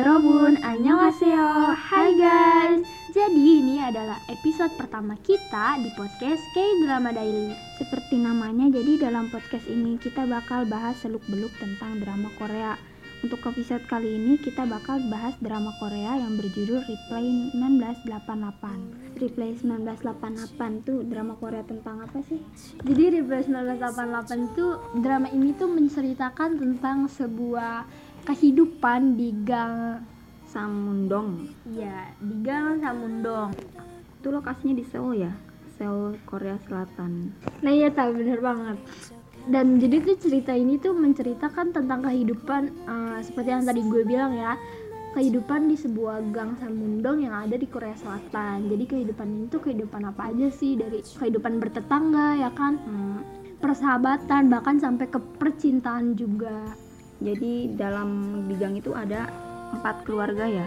Yorobun, annyeonghaseyo Hai guys Jadi ini adalah episode pertama kita di podcast K-Drama Daily Seperti namanya, jadi dalam podcast ini kita bakal bahas seluk-beluk tentang drama Korea. Untuk episode kali ini kita bakal bahas drama Korea yang berjudul Replay 1988. Replay 1988 tuh drama Korea tentang apa sih? Jadi Replay 1988 itu drama ini tuh menceritakan tentang sebuah kehidupan di gang Samundong. Ya, di gang Samundong Itu lokasinya di Seoul ya? Seoul, Korea Selatan. Nah iya tahu bener banget. Dan jadi tuh cerita ini tuh menceritakan tentang kehidupan eh, seperti yang tadi gue bilang ya kehidupan di sebuah gang Samundong yang ada di Korea Selatan. Jadi kehidupan ini tuh kehidupan apa aja sih dari kehidupan bertetangga ya kan, Hmm, persahabatan bahkan sampai ke percintaan juga. Jadi dalam di gang itu ada empat keluarga ya?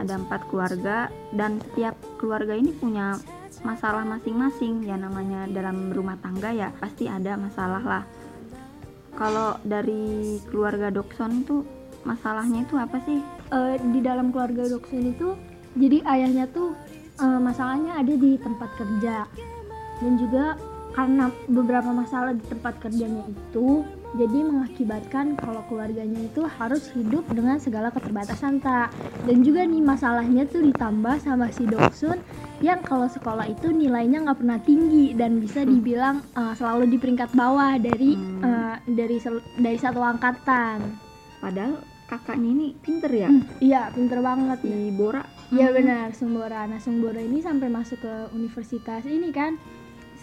Ada empat keluarga dan setiap keluarga ini punya masalah masing-masing. Ya namanya dalam rumah tangga ya pasti ada masalah lah. Kalau dari keluarga Dokson tuh masalahnya itu apa sih? Eh, di dalam keluarga Doksun itu jadi ayahnya tuh eh, masalahnya ada di tempat kerja. Dan juga karena beberapa masalah di tempat kerjanya itu jadi mengakibatkan kalau keluarganya itu harus hidup dengan segala keterbatasan tak dan juga nih masalahnya tuh ditambah sama si Doksun yang kalau sekolah itu nilainya nggak pernah tinggi dan bisa dibilang eh, selalu di peringkat bawah dari Hmm. eh, dari dari satu angkatan. Padahal kakaknya ini pinter ya? Iya pinter banget. Ya di Bora. Iya benar, Sumbora. Nah, Sumbora ini sampai masuk ke universitas ini kan?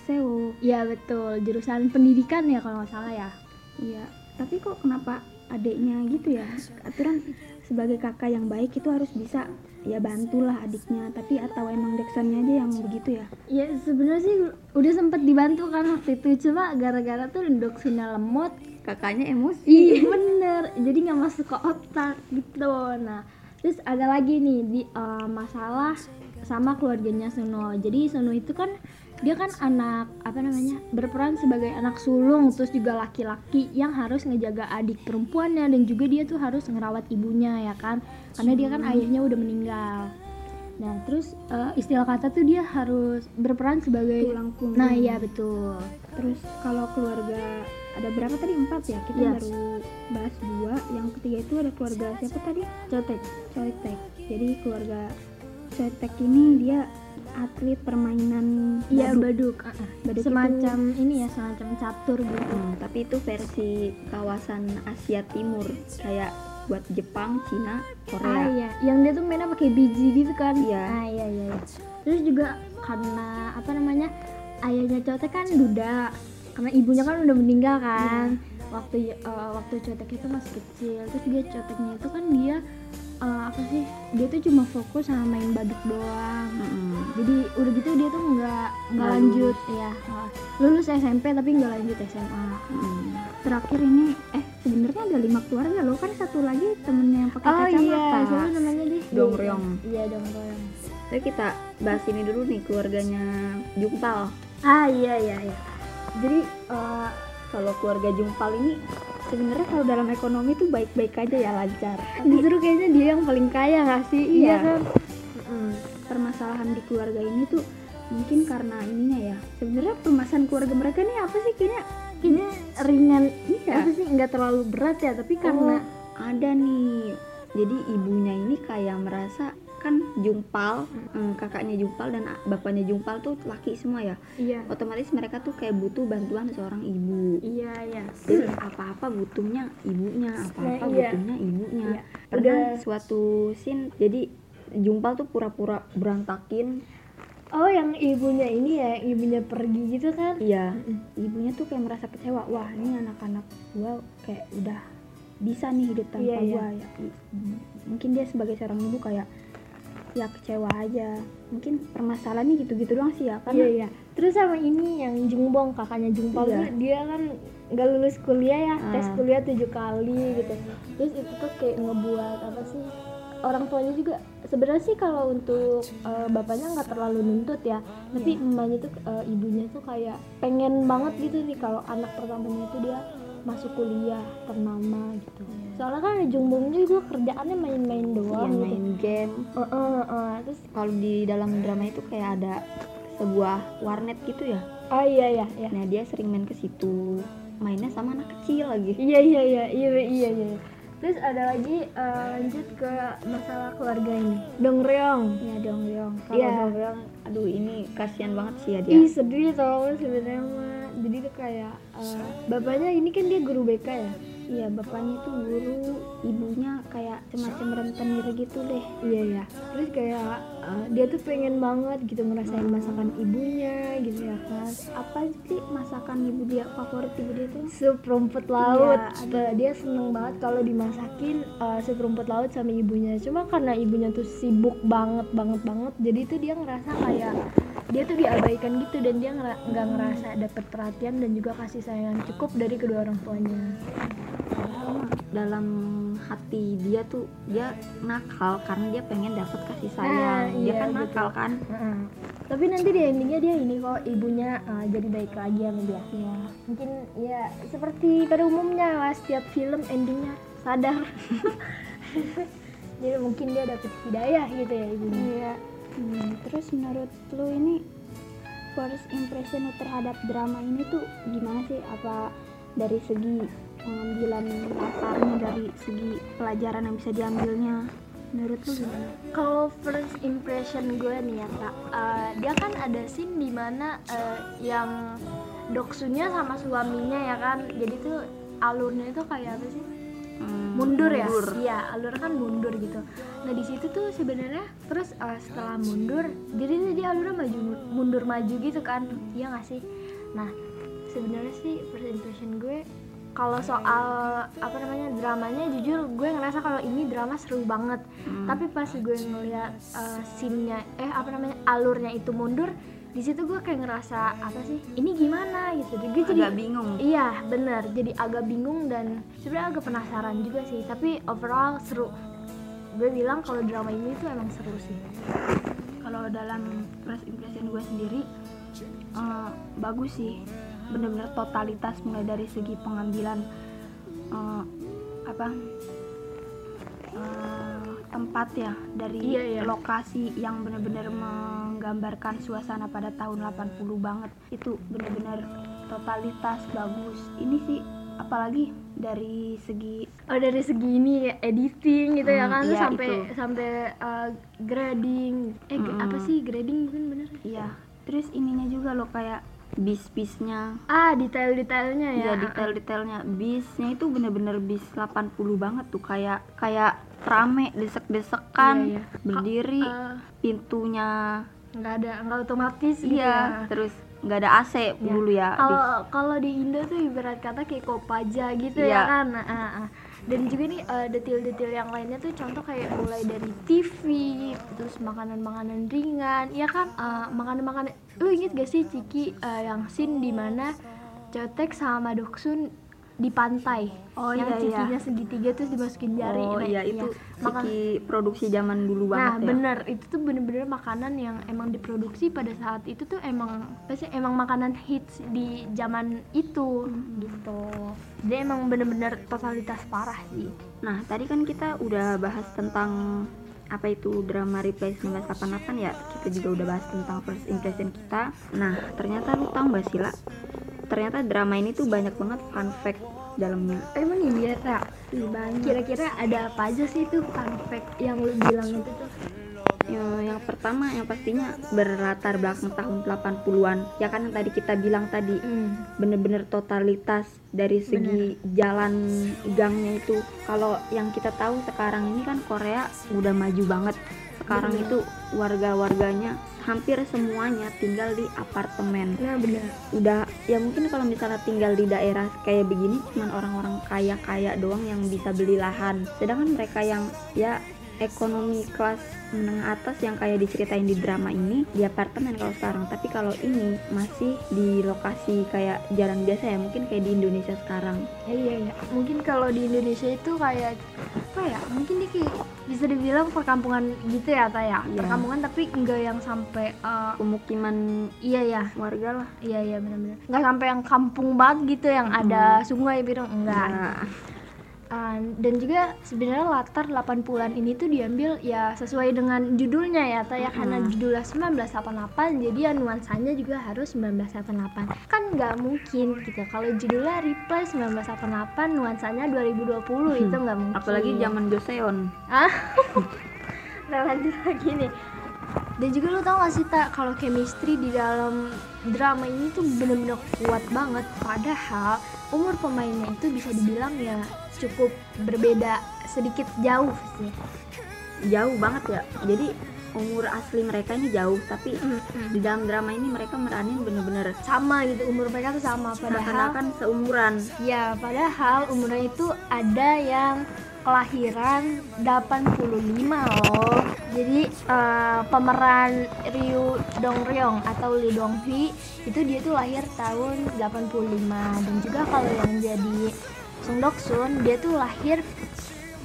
Seoul. Iya betul, jurusan pendidikan ya kalau nggak salah ya. Iya tapi kok kenapa adiknya gitu ya aturan sebagai kakak yang baik itu harus bisa ya bantulah adiknya tapi atau emang Dexonnya aja yang begitu ya Ya sebenarnya sih udah sempet dibantu kan waktu itu cuma gara-gara tuh doksunya lemot. kakaknya emosi Iya bener, jadi nggak masuk ke otak gitu. Nah, terus ada lagi nih di eh, masalah sama keluarganya Suno. Jadi Suno itu kan dia kan anak apa namanya berperan sebagai anak sulung terus juga laki-laki yang harus ngejaga adik perempuannya dan juga dia tuh harus ngerawat ibunya ya kan? Karena dia kan ayahnya udah meninggal. Nah terus eh, istilah kata tuh dia harus berperan sebagai tulang punggung. Nah iya betul. Terus kalau keluarga ada berapa tadi? Empat ya? Kita Iya. baru bahas dua. Yang ketiga itu ada keluarga siapa tadi? Cotek. Coitek jadi keluarga Coitek ini dia atlet permainan iya baduk. baduk, ah, ah. Baduk semacam ini ya semacam catur gitu Hmm, tapi itu versi kawasan Asia Timur kayak buat Jepang, Cina, Ah Korea. iya, yang dia tuh mainnya pakai biji gitu kan? Iya. Ah iya iya. iya. Terus juga karena apa namanya ayahnya Cotek kan duda, karena ibunya kan udah meninggal kan. Waktu eh, waktu Cotek itu masih kecil, terus dia Coteknya itu kan dia eh, apa sih? Dia tuh cuma fokus sama main baduk doang. Mm-mm. Jadi udah gitu dia tuh nggak nggak lanjut ya, lulus SMP tapi nggak lanjut SMA. Mm. Terakhir ini eh sebenarnya ada lima keluarga loh kan satu lagi temennya yang pakai Oh kacamata. iya, siapa namanya dia? Dongryong. Iya Dongryong. Tapi kita bahas ini dulu nih keluarganya Jungpal. Ah iya iya iya. Jadi eh, Kalau keluarga Jungpal ini sebenarnya kalau dalam ekonomi tuh baik-baik aja ya lancar. Tapi justru kayaknya dia yang paling kaya gak sih? Iya. kan? mm, permasalahan di keluarga ini tuh mungkin karena ininya ya. Sebenarnya permasalahan keluarga mereka ini apa sih kayaknya Ini ringan, Iya. apa sih nggak terlalu berat ya? Tapi karena Oh, ada nih jadi ibunya ini kayak merasa kan Jungpal eh, kakaknya Jungpal dan bapaknya Jungpal tuh laki semua ya iya otomatis mereka tuh kayak butuh bantuan seorang ibu iya iya. apa-apa butuhnya ibunya apa-apa Nah, iya. butuhnya ibunya Iya. pernah Udah- suatu scene jadi Jungpal tuh pura-pura berantakin Oh yang ibunya ini ya, ibunya pergi gitu kan? iya ibunya tuh kayak merasa kecewa wah ini anak-anak gua kayak udah bisa nih hidup tanpa Iya, iya. gua ya I- mungkin dia sebagai seorang ibu kayak ya kecewa aja mungkin permasalahannya gitu-gitu doang sih ya Iya karena iya. Terus sama ini yang Jungbong kakaknya Jungpal Iya. dia kan nggak lulus kuliah ya, tes Ah. kuliah tujuh kali gitu. Terus itu tuh kayak ngebuat apa sih? Orang tuanya juga sebenarnya sih kalau untuk eh, bapaknya nggak terlalu nuntut ya, tapi Iya. emaknya tuh eh, ibunya tuh kayak pengen banget gitu nih kalau anak pertamanya itu dia masuk kuliah ternama gitu. Soalnya kan Jung Bong juga kerjaannya main-main Iya, doang gitu. main game. Eh, eh, eh. terus kalau di dalam drama itu kayak ada sebuah warnet gitu ya? Ah iya iya iya. Nah dia sering main ke situ. Mainnya sama anak kecil lagi. Iya iya iya iya iya iya. Terus ada lagi eh, lanjut ke masalah keluarga ini. Dongryong ya dong dong kalau Iya. dong dong aduh ini kasihan banget sih ya dia. Ih sedih tau sebenarnya mah. Jadi tuh kayak bapaknya ini kan dia guru BK ya. iya bapaknya tuh guru ibunya kayak semacam rentenir gitu deh Iya ya. Terus kayak eh, dia tuh pengen banget gitu ngerasain masakan ibunya gitu ya kan. apa sih masakan ibu dia favorit ibu dia tuh Sup rumput laut. Iya, dia seneng banget kalau dimasakin eh, sup rumput laut sama ibunya. Cuma karena ibunya tuh sibuk banget banget banget, jadi tuh dia ngerasa kayak dia tuh diabaikan gitu dan dia nggak ngerasa dapet perhatian dan juga kasih sayang yang cukup dari kedua orang tuanya. Dalam hati dia tuh dia nakal karena dia pengen dapet kasih sayang Nah, dia iya, kan betul. nakal kan Heeh. Tapi nanti di endingnya dia ini kok ibunya uh, jadi baik lagi sama dia. ya Mungkin ya seperti pada umumnya lah setiap film endingnya sadar. jadi mungkin dia dapet hidayah gitu ya ibunya. iya Hmm, terus menurut lu ini first impression terhadap drama ini tuh gimana sih? Apa dari segi pengambilan dasarnya dari segi pelajaran yang bisa diambilnya? Menurut lu gimana? Kalau first impression gue nih ya kak, uh, dia kan ada scene di mana uh, yang doksunya sama suaminya ya kan, jadi tuh alurnya itu kayak apa sih? Hmm, mundur ya? iya alur kan mundur gitu. Nah di situ tuh sebenarnya terus uh, setelah mundur jadi tuh dia alurnya maju mundur maju gitu kan. Iya nggak sih? Nah sebenarnya sih first impression gue kalau soal apa namanya dramanya jujur gue ngerasa kalau ini drama seru banget. Hmm. tapi pas gue ngeliat uh, scene-nya eh apa namanya alurnya itu mundur di situ gue kayak ngerasa apa sih ini gimana gitu gue jadi agak bingung Iya bener, jadi agak bingung dan sebenarnya agak penasaran juga sih. Tapi overall seru. Gue bilang kalau drama ini tuh emang seru sih. kalau dalam first impression gue sendiri eh, bagus sih bener-bener totalitas mulai dari segi pengambilan eh, apa eh, tempat ya dari Iya, iya. lokasi yang bener-bener menggambarkan suasana pada tahun 80 banget itu bener-bener totalitas bagus ini sih apalagi dari segi Oh dari segi ini ya, editing gitu ya Hmm, kan, iya, sampai itu. sampai uh, grading. Eh Mm-mm. apa sih grading mungkin bener? iya terus ininya juga loh kayak bis-bisnya Ah detail-detailnya ya. ya detail-detailnya bisnya itu bener-bener bis 80 banget tuh kayak kayak rame desek-desekan Iya, iya. berdiri Uh, pintunya nggak ada nggak otomatis gitu iya ya. terus nggak ada AC dulu ya kalau kalau di Indo tuh ibarat kata kayak kopaja gitu Iya. ya kan ah, ah. dan juga nih eh, detail-detail yang lainnya tuh contoh kayak mulai dari TV terus makanan-makanan ringan ya kan Eh, makanan-makanan lu inget gak sih Ciki eh, yang scene di mana Cotek sama Doksun di pantai. Oh, yang iya, iya. cikinya segitiga terus dimasukin jari. Oh Nah, iya itu Makan- segi produksi zaman dulu Nah banget ya? bener. Itu tuh bener-bener makanan yang emang diproduksi pada saat itu tuh emang pasti emang makanan hits di zaman itu gitu. Jadi emang bener-bener totalitas parah sih. nah tadi kan kita udah bahas tentang apa itu drama Replay 1988 ya? Kita juga udah bahas tentang first impression kita. Nah ternyata lu tahu gak sih lah ternyata drama ini tuh banyak banget fun fact dalamnya Emang iya tak? Kira-kira ada apa aja sih tuh fun fact yang lu bilang itu tuh? Ya, yang pertama yang pastinya berlatar belakang tahun 80-an. Ya kan yang tadi kita bilang tadi bener-bener totalitas dari segi jalan gangnya itu. Kalau yang kita tahu sekarang ini kan Korea udah maju banget. Sekarang Bener. itu warga-warganya hampir semuanya tinggal di apartemen. Nah bener. Udah ya mungkin kalau misalnya tinggal di daerah kayak begini cuman orang-orang kaya-kaya doang yang bisa beli lahan. Sedangkan mereka yang ya ekonomi kelas menengah atas yang kayak diceritain di drama ini di apartemen kalau sekarang. Tapi kalau ini masih di lokasi kayak jalan biasa ya mungkin kayak di Indonesia sekarang. Ya, iya iya. Mungkin kalau di Indonesia itu kayak apa ya mungkin dia kayak bisa dibilang perkampungan gitu ya ta ya perkampungan tapi enggak yang sampai eh, pemukiman iya ya warga lah. Iya iya benar-benar. Nggak sampai yang kampung banget gitu yang ada sungai biru enggak. Nah, Uh, dan juga sebenarnya latar 80-an ini tuh diambil ya sesuai dengan judulnya ya ta ya. Karena judulnya 1988 jadi ya nuansanya juga harus 1988 kan nggak mungkin gitu kalau judulnya Reply 1988 nuansanya 2020 itu nggak mungkin. Apalagi zaman Joseon ah nah lanjut lagi nih. Dan juga lu tau gak sih tak kalau chemistry di dalam drama ini tuh bener-bener kuat banget. Padahal umur pemainnya itu bisa dibilang ya cukup berbeda sedikit jauh sih. Jauh banget ya. Jadi umur asli mereka ini jauh tapi di dalam drama ini mereka meranin bener-bener sama gitu umur mereka tuh sama. Padahal seakan-akan seumuran. Ya padahal umurnya itu ada yang kelahiran 85 loh. Jadi eh, pemeran Ryu Dongryong atau Lee Donghi itu dia tuh lahir tahun 85 dan juga kalau yang jadi Sung Doksun dia tuh lahir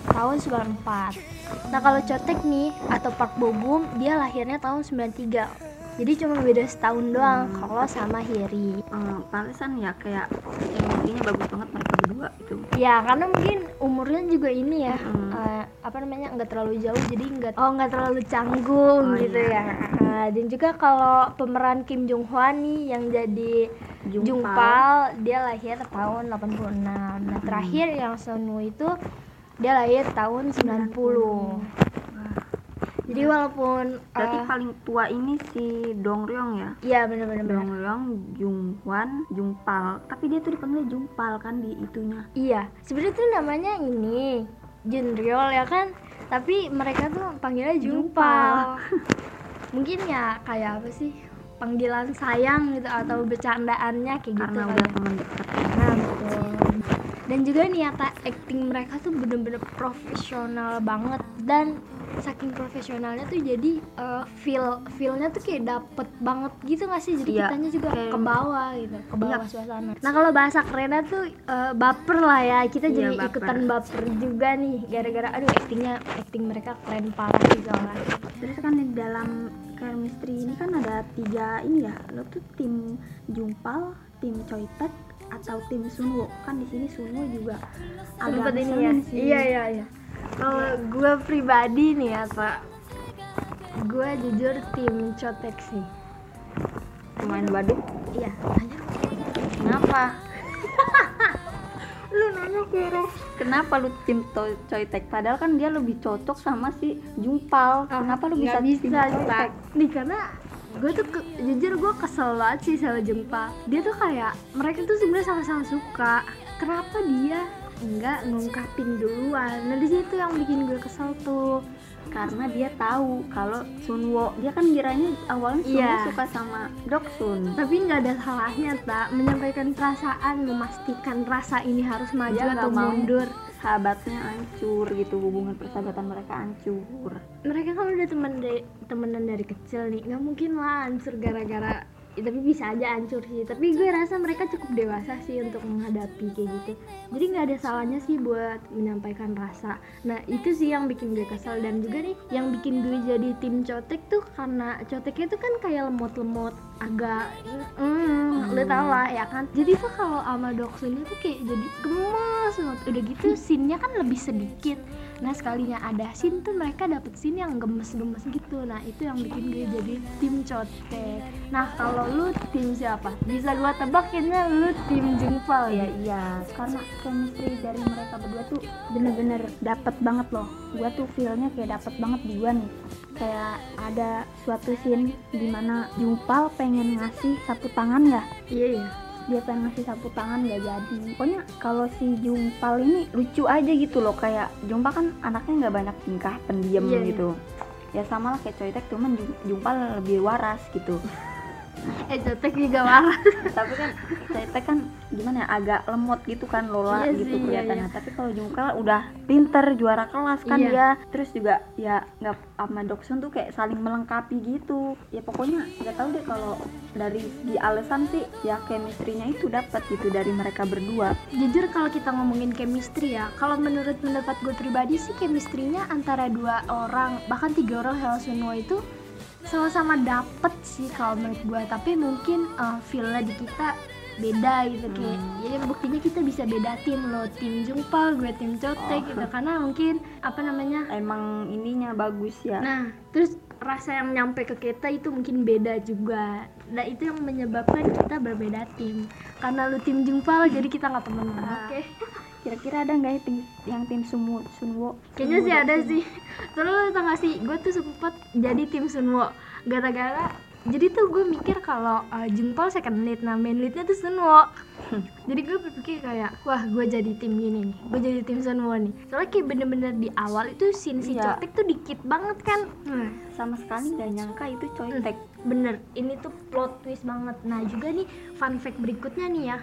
tahun 94 nah kalau Chotek nih atau Park Bo Gum dia lahirnya tahun 93 jadi cuma beda setahun doang kalau sama Hiri Eh, pantesan ya kayak chemistry-nya bagus banget mereka berdua itu Ya karena mungkin umurnya juga ini ya Mm. eh, apa namanya nggak terlalu jauh jadi nggak oh nggak terlalu canggung Oh, gitu iya. ya. Nah, dan juga kalau pemeran Kim Jong Hwan nih yang jadi Jungpal. Jungpal dia lahir tahun 86. Nah terakhir yang Sonu itu dia lahir tahun 90. Jadi walaupun berarti eh, paling tua ini si Dongryong ya iya bener-bener bener. Dongryong, Junghwan, Jungpal tapi dia tuh dipanggil Jungpal kan di itunya Iya, sebenarnya tuh namanya ini Junryol ya kan, tapi mereka tuh panggilnya Jumpal. Mungkin ya kayak apa sih panggilan sayang gitu atau bercandaannya kayak gitu. karena kali udah ya. teman dekat Nah, betul. Dan juga niata acting mereka tuh bener-bener profesional banget dan saking profesionalnya tuh jadi eh, feel feelnya tuh kayak dapet banget gitu gak sih? Jadi Iya, kitanya juga kayak- ke bawah gitu ke bawah Iya. suasana. Nah kalau bahasa kerennya tuh eh, baper lah ya. Kita Iya, jadi baper. ikutan baper juga nih. Gara-gara aduh actingnya acting mereka keren parah gitu lah terus kan di dalam chemistry ini kan ada tiga ini ya. Lo tuh tim Jungpal tim Choitek atau tim Sunwo kan di sini Sunwo juga agak Sempet ini ya? sih. Iya iya iya. Kalau gue pribadi nih ya pak gue jujur tim cotek sih pemain badut iya. Kenapa? Lu nanya kira kenapa lu tim Choitek padahal kan dia lebih cocok sama si kenapa lu bisa, Ah, nggak tim bisa Choitek? Pak. nih karena gue tuh ke- jujur gue kesel banget sih sama Jungpa dia tuh kayak mereka tuh sebenarnya sama-sama suka. Kenapa dia nggak ngungkapin duluan? Nah di situ yang bikin gue kesel tuh karena dia tahu kalau Sunwo dia kan kiranya awalnya Sunwo Iya. suka sama Doksun. Tapi nggak ada salahnya tak menyampaikan perasaan memastikan rasa ini harus maju Dia atau mundur. sahabatnya hancur gitu hubungan persahabatan mereka hancur. Mereka kan udah temen dari temenan dari kecil nih nggak mungkin lah hancur gara-gara ya, tapi bisa aja hancur sih. Tapi gue rasa mereka cukup dewasa sih untuk menghadapi kayak gitu. Jadi nggak ada salahnya sih buat menyampaikan rasa. Nah itu sih yang bikin gue kesel dan juga nih yang bikin gue jadi tim cotek tuh karena coteknya tuh kan kayak lemot-lemot agak mm, lo tau lah ya kan? Jadi tuh kalau sama Doksun itu kayak jadi gemes udah gitu scene-nya kan lebih sedikit nah sekalinya ada scene tuh mereka dapet scene yang gemes-gemes gitu. Nah itu yang bikin gue jadi tim cotek nah kalau lu tim siapa? Bisa gua tebak kayaknya lu tim Jungpal ya? Ya iya. Karena chemistry dari mereka berdua tuh bener-bener dapet banget loh. Gua tuh feelnya kayak dapet banget di gua nih. Kayak ada suatu scene di mana Jumpal pengen ngasih sapu tangan ya iya iya dia pengen ngasih sapu tangan gak jadi. Pokoknya kalau si Jumpal ini lucu aja gitu loh kayak Jumpal kan anaknya nggak banyak tingkah pendiam Iya, iya. gitu. Ya sama lah kayak Coitek cuman Ju- Jumpal lebih waras gitu eh cetek juga marah tapi kan cetek kan gimana ya agak lemot gitu kan Lola Iya gitu sih, iya, kelihatannya. iya. tapi kalau Jungkal udah pinter juara kelas kan Iya. dia. Terus juga ya nggak sama Doksun tuh kayak saling melengkapi gitu. Ya pokoknya nggak tahu deh kalau dari segi alasan sih ya chemistry-nya itu dapat gitu dari mereka berdua. Jujur kalau kita ngomongin chemistry ya kalau menurut pendapat gue pribadi sih chemistry-nya antara dua orang bahkan tiga orang Hell Sunwo itu sama-sama dapet sih kalau menurut gue tapi mungkin uh, feel-nya di kita beda gitu kayak Hmm. jadi buktinya kita bisa beda tim lo tim Jungpal gue tim Cotek Oh. gitu karena mungkin apa namanya emang ininya bagus ya Nah, terus rasa yang nyampe ke kita itu mungkin beda juga. Nah, itu yang menyebabkan kita berbeda tim. Karena lu tim Jungpal, jadi kita nggak temenan. Ah. Oke. Kira-kira ada nggak ya tim yang tim Sunwo Sunwo Kayaknya sih ada sih. Terus tau gak sih, gue tuh sempet jadi tim Sunwo. Gara-gara jadi tuh gue mikir kalau uh, Jungpal second lead, nah main leadnya tuh Sunwo. jadi gue berpikir kayak, wah gue jadi tim gini nih, gue jadi tim Sunwo nih. Soalnya kayak bener-bener di awal itu scene si Iya. Cotek tuh dikit banget kan. Nah, sama sekali nggak nyangka itu coytek bener ini tuh plot twist banget nah juga nih fun fact berikutnya nih ya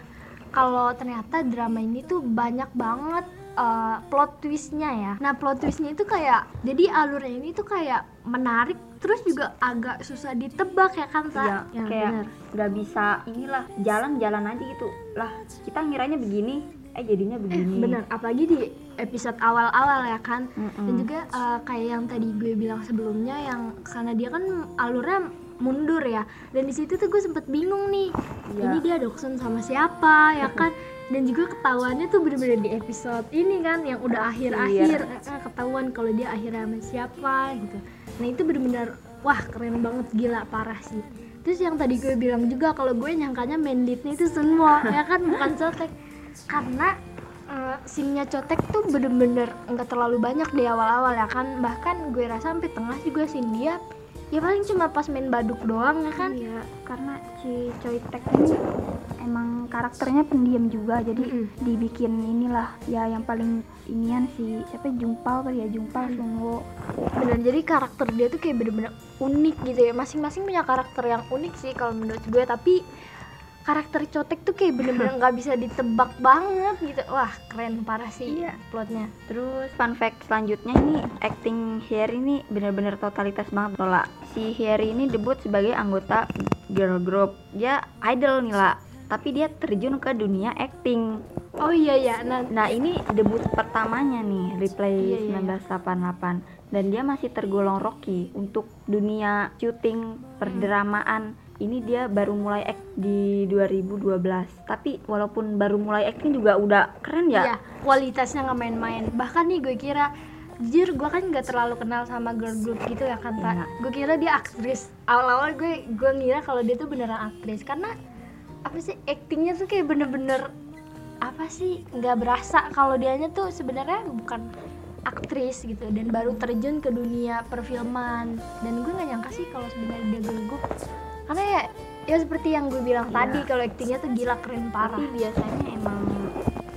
kalau ternyata drama ini tuh banyak banget uh, plot twistnya ya. Nah plot twistnya itu kayak jadi alurnya ini tuh kayak menarik terus juga agak susah ditebak ya kan Sa? Iya, Ya, kayak nggak bisa inilah jalan-jalan aja gitu. Lah kita ngiranya begini eh jadinya begini. bener. Apalagi di episode awal-awal ya kan? Mm-mm. dan juga uh, kayak yang tadi gue bilang sebelumnya yang karena dia kan alurnya mundur ya. Dan di situ tuh gue sempet bingung nih Iya. ini dia doksen sama siapa ya kan? Dan juga ketahuannya tuh bener-bener di episode ini kan yang udah akhir-akhir. Eh, ketahuan kalau dia akhirnya sama siapa gitu. Nah itu bener-bener wah keren banget gila parah sih. Terus yang tadi gue bilang juga kalau gue nyangkanya main leadnya itu semua ya kan? Bukan cotek karena uh, scene-nya cotek tuh bener-bener nggak terlalu banyak di awal-awal ya kan? Bahkan gue rasa sampai tengah juga scene dia ya paling cuma pas main baduk doang ya kan? Iya karena si Choi Tek ini emang karakternya pendiam juga jadi Mm-mm. dibikin inilah ya yang paling inian si siapa Jumpal kali ya Jumpal Sunwo bener jadi karakter dia tuh kayak bener-bener unik gitu ya. Masing-masing punya karakter yang unik sih kalau menurut gue tapi karakter cotek tuh kayak bener-bener nggak bisa ditebak banget gitu wah keren parah sih Iya. plotnya Terus fun fact selanjutnya ini acting Harry ini benar-benar totalitas banget Lola. Si Harry ini debut sebagai anggota girl group. Dia idol nih lah, tapi dia terjun ke dunia acting. oh iya ya nah Nah ini debut pertamanya nih replay Iya, iya, iya. 1988 dan dia masih tergolong Rocky untuk dunia syuting perdramaan. Ini dia baru mulai act di 2012. Tapi walaupun baru mulai acting juga udah keren ya. Iya, kualitasnya nggak main-main. Bahkan nih gue kira Jujur gue kan nggak terlalu kenal sama girl group gitu ya kan Pak. Iya. Gue kira dia aktris. Awal-awal gue gue ngira kalau dia tuh beneran aktris karena apa sih actingnya tuh kayak bener-bener apa sih nggak berasa kalau dianya tuh sebenarnya bukan aktris gitu dan baru terjun ke dunia perfilman dan gue nggak nyangka sih kalau sebenarnya dia girl group karena ya ya seperti yang gue bilang Iya. tadi kalau actingnya tuh gila keren parah Tapi biasanya emang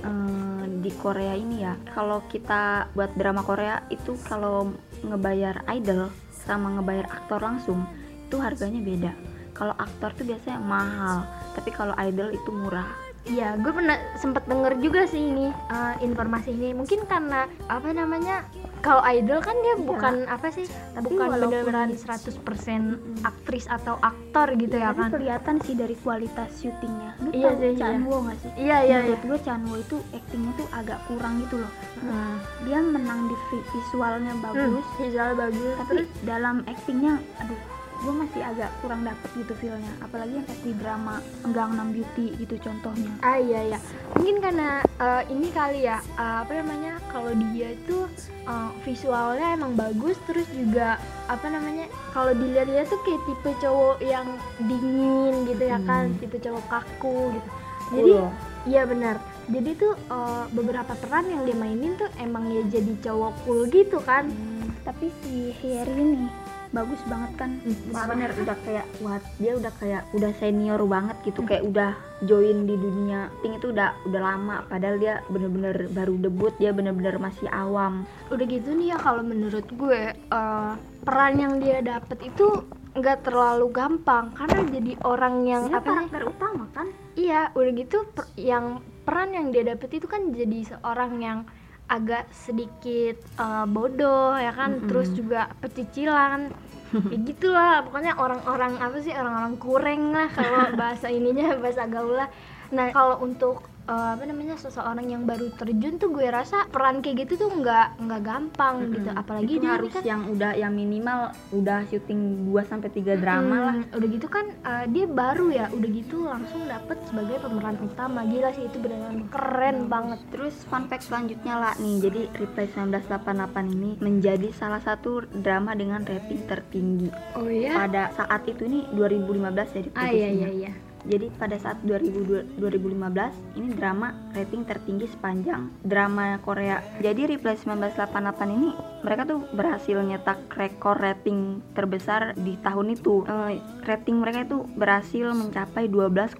eh, di Korea ini ya, kalau kita buat drama Korea itu kalau ngebayar idol sama ngebayar aktor langsung itu harganya beda. Kalau aktor tuh biasanya mahal, tapi kalau idol itu murah. Iya, gue pernah sempet denger juga sih ini eh, informasi ini. Mungkin karena apa namanya? Kalau idol kan dia Iya. bukan apa sih? Tapi bukan beneran 100% aktris atau aktor gitu ya Tapi kan? kelihatan sih dari kualitas syutingnya. Lu Iya sih, iya. Chanwo nggak sih? Iya, iya, iya. Menurut gue Chanwo itu actingnya tuh agak kurang gitu loh. Hmm. Dia menang di vi- visualnya bagus, visual bagus. tapi dalam actingnya aduh gue masih agak kurang dapet gitu feelnya apalagi yang kayak di drama Enggang Nam Beauty gitu contohnya Ah iya ya. Mungkin karena eh, ini kali ya eh, apa namanya? Kalau dia itu eh, visualnya emang bagus terus juga apa namanya? Kalau dilihat dia tuh kayak tipe cowok yang dingin gitu ya kan, Hmm. tipe cowok kaku gitu. Jadi Cool. Iya benar. Jadi tuh eh, beberapa peran yang dia mainin tuh emang ya jadi cowok cool gitu kan. Hmm, tapi si Harry ini bagus banget kan. Bener. udah kayak wah dia udah kayak udah senior banget gitu. Kayak udah join di dunia acting itu udah udah lama. Padahal dia bener-bener baru debut. Dia bener-bener masih awam. Udah gitu nih ya kalau menurut gue eh, peran yang dia dapet itu nggak terlalu gampang. Karena jadi orang yang Dia apa karakter utama kan? Iya udah gitu per- yang peran yang dia dapet itu kan jadi seorang yang agak sedikit eh, bodoh ya kan? Mm-mm. terus juga pecicilan ya gitulah pokoknya orang-orang apa sih orang-orang kurang lah kalau bahasa ininya bahasa gaul lah nah kalau untuk eh, apa namanya seseorang yang baru terjun tuh gue rasa peran kayak gitu tuh nggak nggak gampang gitu. Mm-mm. apalagi itu dia harus kan yang udah yang minimal udah syuting 2 sampai 3 drama lah. Hmm, udah gitu kan eh, dia baru ya udah gitu langsung dapet sebagai pemeran utama. Gila sih itu benar-benar keren banget. Terus fun fact selanjutnya lah nih, jadi Reply 1988 ini menjadi salah satu drama dengan rating tertinggi. Oh iya? Pada saat itu ini 2015 jadi ah iya iya iya Jadi pada saat 2000 2015 ini drama rating tertinggi sepanjang drama Korea. Jadi Reply 1988 ini mereka tuh berhasil nyetak rekor rating terbesar di tahun itu. Eh, rating mereka itu berhasil mencapai 12,4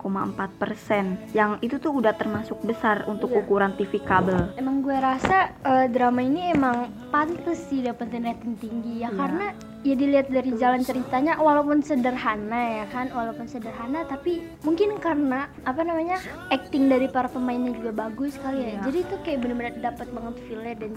persen. Yang itu tuh udah termasuk besar untuk Iya. ukuran TV kabel. emang gue rasa eh, drama ini emang pantas sih dapetin rating tinggi ya Iya. karena ya dilihat dari jalan ceritanya walaupun sederhana ya kan walaupun sederhana tapi mungkin karena apa namanya acting dari para pemainnya juga bagus kali ya Iya. jadi itu kayak bener-bener dapet banget feel dan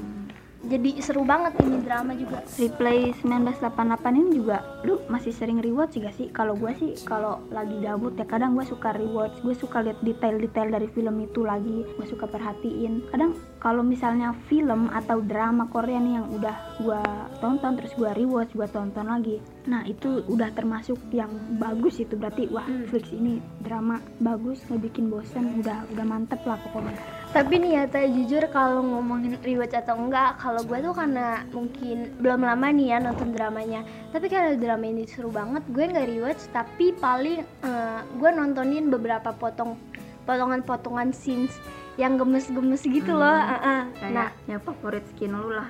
jadi seru banget ini drama juga Replay 1988 ini juga lu masih sering rewatch gak sih? Kalau gue sih kalau lagi gabut ya kadang gue suka rewatch, gue suka lihat detail-detail dari film itu lagi, gue suka perhatiin. Kadang kalau misalnya film atau drama Korea nih yang udah gue tonton terus gue rewatch, gue tonton lagi. Nah itu udah termasuk yang bagus itu berarti wah Hmm. Flix ini drama bagus nggak bikin bosan, udah udah mantep lah pokoknya. Tapi nih ya Teh, jujur kalau ngomongin rewatch atau enggak kalau gue tuh karena mungkin belum lama nih ya nonton dramanya tapi kalau drama ini seru banget gue nggak rewatch tapi paling eh, gue nontonin beberapa potong potongan-potongan scenes yang gemes-gemes gitu loh Hmm. eh, eh. Kayak nah yang favorit skin lu lah.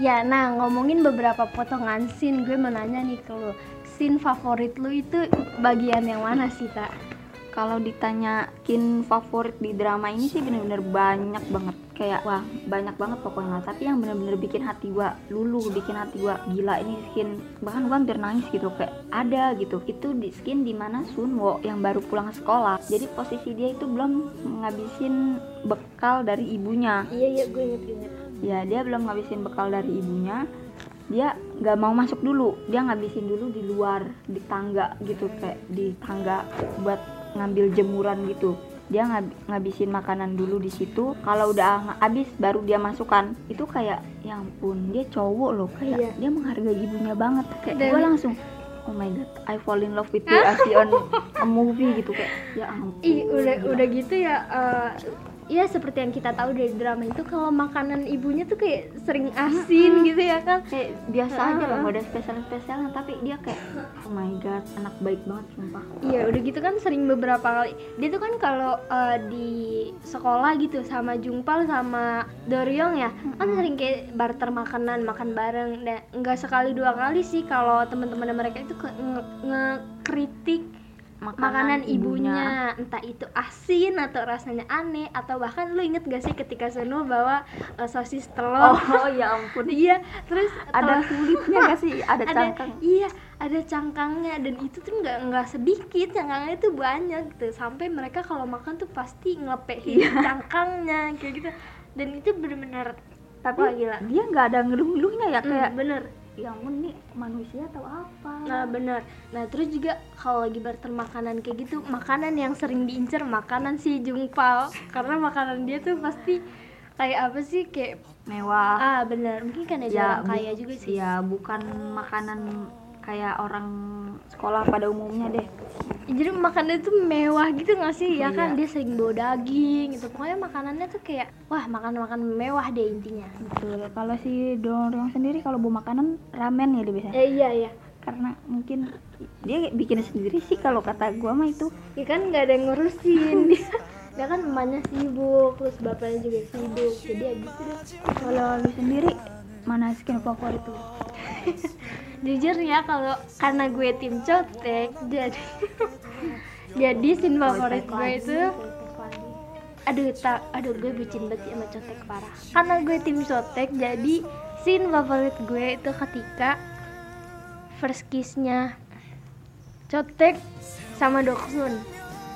ya nah ngomongin beberapa potongan scene gue mau nanya nih ke lu scene favorit lu itu bagian yang mana sih tak kalau ditanya skin favorit di drama ini sih bener-bener banyak banget. Kayak wah banyak banget pokoknya. Tapi yang bener-bener bikin hati gua lulu bikin hati gua gila ini skin bahkan gua hampir nangis gitu. Kayak ada gitu. Itu di skin di mana Sunwo yang baru pulang sekolah. Jadi posisi dia itu belum ngabisin bekal dari ibunya. Iya iya gue inget inget ya dia belum ngabisin bekal dari ibunya. Dia nggak mau masuk dulu. Dia ngabisin dulu di luar di tangga gitu. Kayak di tangga buat ngambil jemuran gitu. Dia ngab- ngabisin makanan dulu di situ. Kalau udah habis baru dia masukkan. Itu kayak ya ampun dia cowok loh. Kayak Iya. dia menghargai ibunya banget. Kayak Dan- gue langsung oh my god I fall in love with you as on a movie gitu kayak ya ampun. Ih, udah gila. udah gitu ya eh ya seperti yang kita tahu dari drama itu kalau makanan ibunya tuh kayak sering asin gitu ya kan? Kayak biasa aja loh nggak ada spesial spesialnya tapi dia kayak oh my god anak baik banget sumpah. Iya udah gitu kan sering beberapa kali. Dia tuh kan kalau eh, di sekolah gitu sama Jungpal sama Doryong ya kan sering kayak barter makanan makan bareng. Dan nggak sekali dua kali sih kalau teman-teman mereka itu ke- nge- ngekritik makanan, ibunya. entah itu asin atau rasanya aneh atau bahkan lu inget gak sih ketika Sunu bawa eh, sosis telur? Oh ya ampun. Iya terus ada telur- kulitnya gak sih? Ada ada cangkang. iya ada cangkangnya. Dan itu tuh nggak nggak sedikit cangkangnya itu banyak gitu. Sampai mereka kalau makan tuh pasti ngepehin cangkangnya kayak gitu. Dan itu bener-bener tapi Wah, gila. dia nggak ada ngeluh-ngeluhnya ya kayak Hmm, bener ya ampun nih manusia atau apa? Nah bener nah terus juga kalau lagi barter makanan kayak gitu makanan yang sering diincer makanan si Jungpal. Karena makanan dia tuh pasti kayak apa sih kayak mewah. Ah bener mungkin kan ada ya orang kaya juga sih. ya bukan makanan kayak orang sekolah pada umumnya deh. Jadi makanannya tuh mewah gitu gak sih? Ya kan Iya. dia sering bawa daging gitu. Pokoknya makanannya tuh kayak wah makan makan mewah deh intinya. Betul. Kalau si Doryong sendiri kalau bawa makanan ramen ya dia biasanya ya iya iya. Karena mungkin dia bikin sendiri sih kalau kata gua mah itu. Ya kan nggak ada yang ngurusin. Dia kan emaknya sibuk terus bapaknya juga sibuk. Jadi ya gitu deh. Kalau lu sendiri mana skin favorit tuh jujur ya kalau karena gue tim cotek jadi jadi scene favorit gue itu aduh tak aduh gue bucin banget sama cotek parah karena gue tim cotek jadi scene favorit gue itu ketika first kissnya Cotek sama Doksun.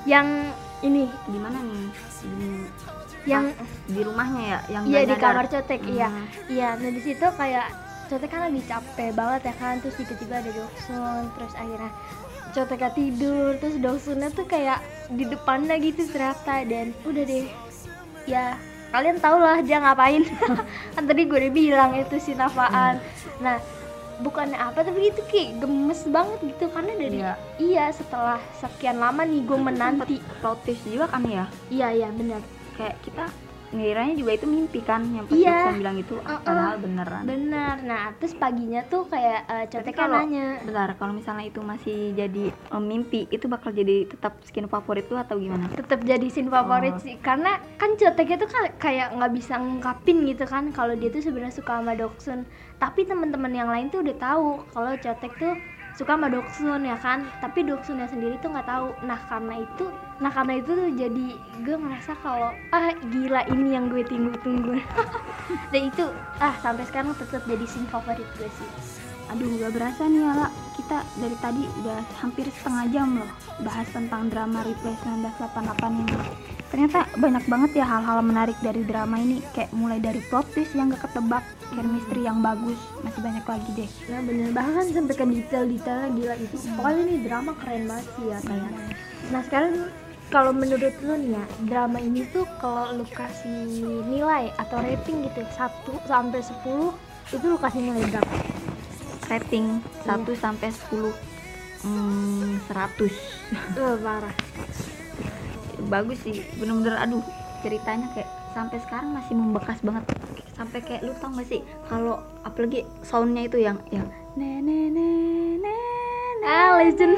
Yang ini, Di mana nih? Di, yang di rumahnya ya? Yang iya nggak di kamar Cotek, iya. Hmm. Iya, nah di situ kayak Cotek kan lagi capek banget ya kan, terus tiba-tiba ada Doksun, terus akhirnya Coteknya tidur, terus Doksunnya tuh kayak di depannya gitu ternyata dan udah deh, ya kalian tau lah dia ngapain. Kan tadi gue udah bilang itu si Nafaan. Nah bukannya apa tapi itu kayak gemes banget gitu karena dari Iya. iya setelah sekian lama nih gue menanti. Plot twist juga kan ya? iya iya benar Kayak kita ngiranya juga itu mimpi kan yang pas Iya. Bilang itu Uh-uh. padahal beneran. benar nah terus paginya tuh kayak uh, kalau nanya bentar kalau misalnya itu masih jadi em, mimpi itu bakal jadi tetap skin favorit tuh atau gimana? tetap jadi scene favorit Oh. sih karena kan Coteknya tuh ka- kayak nggak bisa ngungkapin gitu kan kalau dia tuh sebenarnya suka sama Doksun tapi teman-teman yang lain tuh udah tahu kalau Cotek tuh suka sama Doksun ya kan? Tapi Doksunnya sendiri tuh nggak tahu. Nah karena itu nah karena itu tuh jadi gue ngerasa kalau ah gila ini yang gue tunggu-tunggu. Dan itu ah sampai sekarang tetap jadi scene favorit gue sih. Aduh gak berasa nih Ala. Kita dari tadi udah hampir setengah jam loh Bahas tentang drama Replay 1988 ini. Ternyata banyak banget ya hal-hal menarik dari drama ini. Kayak mulai dari plot twist yang gak ketebak Chemistry yang bagus. Masih banyak lagi deh. Nah bener bahkan sampai ke detail-detailnya gila. Itu pokoknya ini drama keren banget sih ya kayak nah sekarang kalau menurut lu nih ya drama ini tuh kalau lu kasih nilai atau rating gitu 1 sampai 10 itu lu kasih nilai berapa? Rating 1 sampai 10 hmm, 100 Eh parah. Bagus sih Bener-bener aduh ceritanya kayak sampai sekarang masih membekas banget sampai kayak lu tau gak sih kalau apalagi soundnya itu yang yang ne ne ne ne ne, ah legend.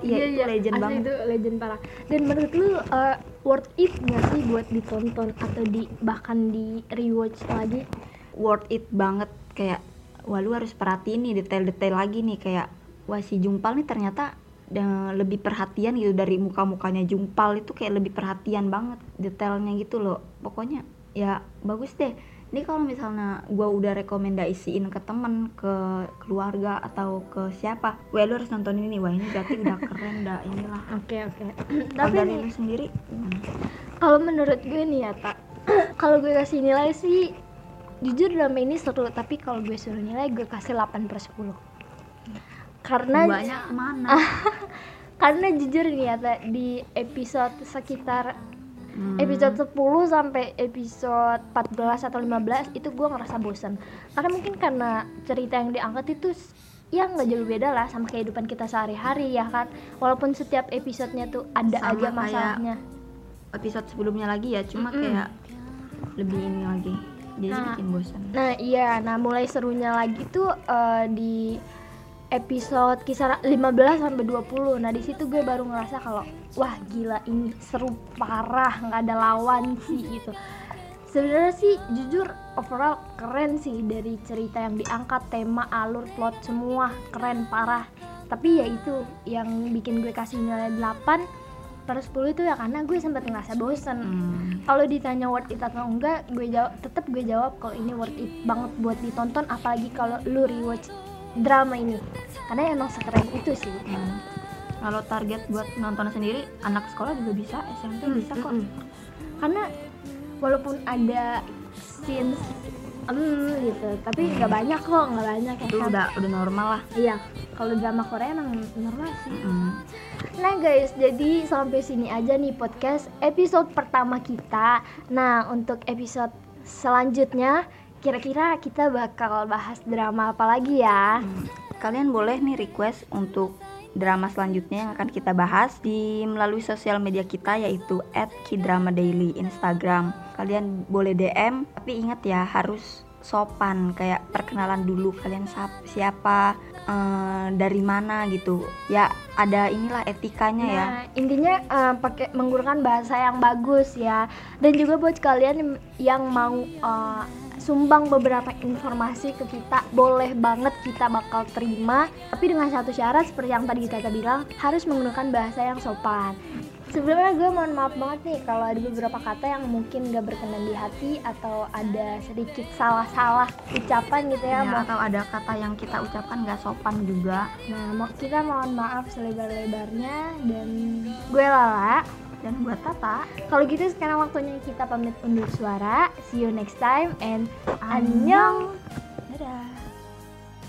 Iya, itu legend asli banget. itu legend parah. Dan menurut lu uh, worth it nggak sih buat ditonton atau di bahkan di rewatch lagi? Worth it banget. Kayak wah lu harus perhatiin nih detail-detail lagi nih. Kayak wah si Jumpal nih ternyata da- lebih perhatian gitu dari muka-mukanya Jumpal. Itu kayak lebih perhatian banget detailnya gitu loh. Pokoknya ya bagus deh ini kalau misalnya gua udah rekomendasiin ke temen ke keluarga atau ke siapa wah lu harus nonton ini. Wah ini berarti udah keren dah inilah. Oke oke. Kalau tapi dari nih lu sendiri. Gimana? kalau menurut gue nih ya tak kalau gue kasih nilai sih jujur drama ini seru tapi kalau gue suruh nilai gue kasih 8 per 10 karena banyak ke mana karena jujur nih ya Tak, di episode sekitar Hmm. episode 10 sampai episode 14 atau 15 itu gue ngerasa bosan karena mungkin karena cerita yang diangkat itu s- ya nggak jauh beda lah sama kehidupan kita sehari-hari ya kan walaupun setiap episodenya tuh ada Sama aja masalahnya episode sebelumnya lagi ya cuma Mm-mm. kayak lebih ini lagi jadi Nah. bikin bosan Nah iya, nah mulai serunya lagi tuh eh, di episode kisaran 15 sampai 20. Nah di situ gue baru ngerasa kalau wah gila ini seru parah, nggak ada lawan sih gitu. Sebenarnya sih jujur overall keren sih dari cerita yang diangkat, tema, alur, plot semua keren parah. Tapi ya itu yang bikin gue kasih nilai 8 per 10 itu ya karena gue sempat ngerasa bosen Hmm. kalau ditanya worth it atau enggak gue jawab tetap gue jawab kalau ini worth it banget buat ditonton apalagi kalau lu rewatch drama ini karena emang sekeren itu sih Hmm. kalau target buat nonton sendiri anak sekolah juga bisa SMP Hmm, bisa kok mm-mm. karena walaupun ada scenes em gitu tapi nggak banyak kok nggak banyak ya itu kan? udah udah normal lah iya kalau drama Korea emang normal sih Hmm. Nah guys, jadi sampai sini aja nih podcast episode pertama kita. Nah untuk episode selanjutnya, kira-kira kita bakal bahas drama apa lagi ya? kalian boleh nih request untuk drama selanjutnya yang akan kita bahas di melalui sosial media kita yaitu @kidrama_daily Instagram. Kalian boleh DM tapi ingat ya harus sopan kayak perkenalan dulu kalian siapa eh, dari mana gitu ya ada inilah etikanya ya Nah intinya eh, pakai menggunakan bahasa yang bagus ya. Dan juga buat kalian yang mau eh, sumbang beberapa informasi ke kita, boleh banget kita bakal terima. Tapi dengan satu syarat seperti yang tadi kita bilang harus menggunakan bahasa yang sopan. Sebelumnya gue mohon maaf banget nih kalau ada beberapa kata yang mungkin gak berkenan di hati atau ada sedikit salah-salah ucapan gitu ya. Ya, atau ada kata yang kita ucapkan nggak sopan juga Nah, mo- kita mohon maaf selebar-lebarnya dan gue Lala. Dan buat Tata Kalau gitu sekarang waktunya kita pamit undur suara. See you next time and annyeong. Dadah.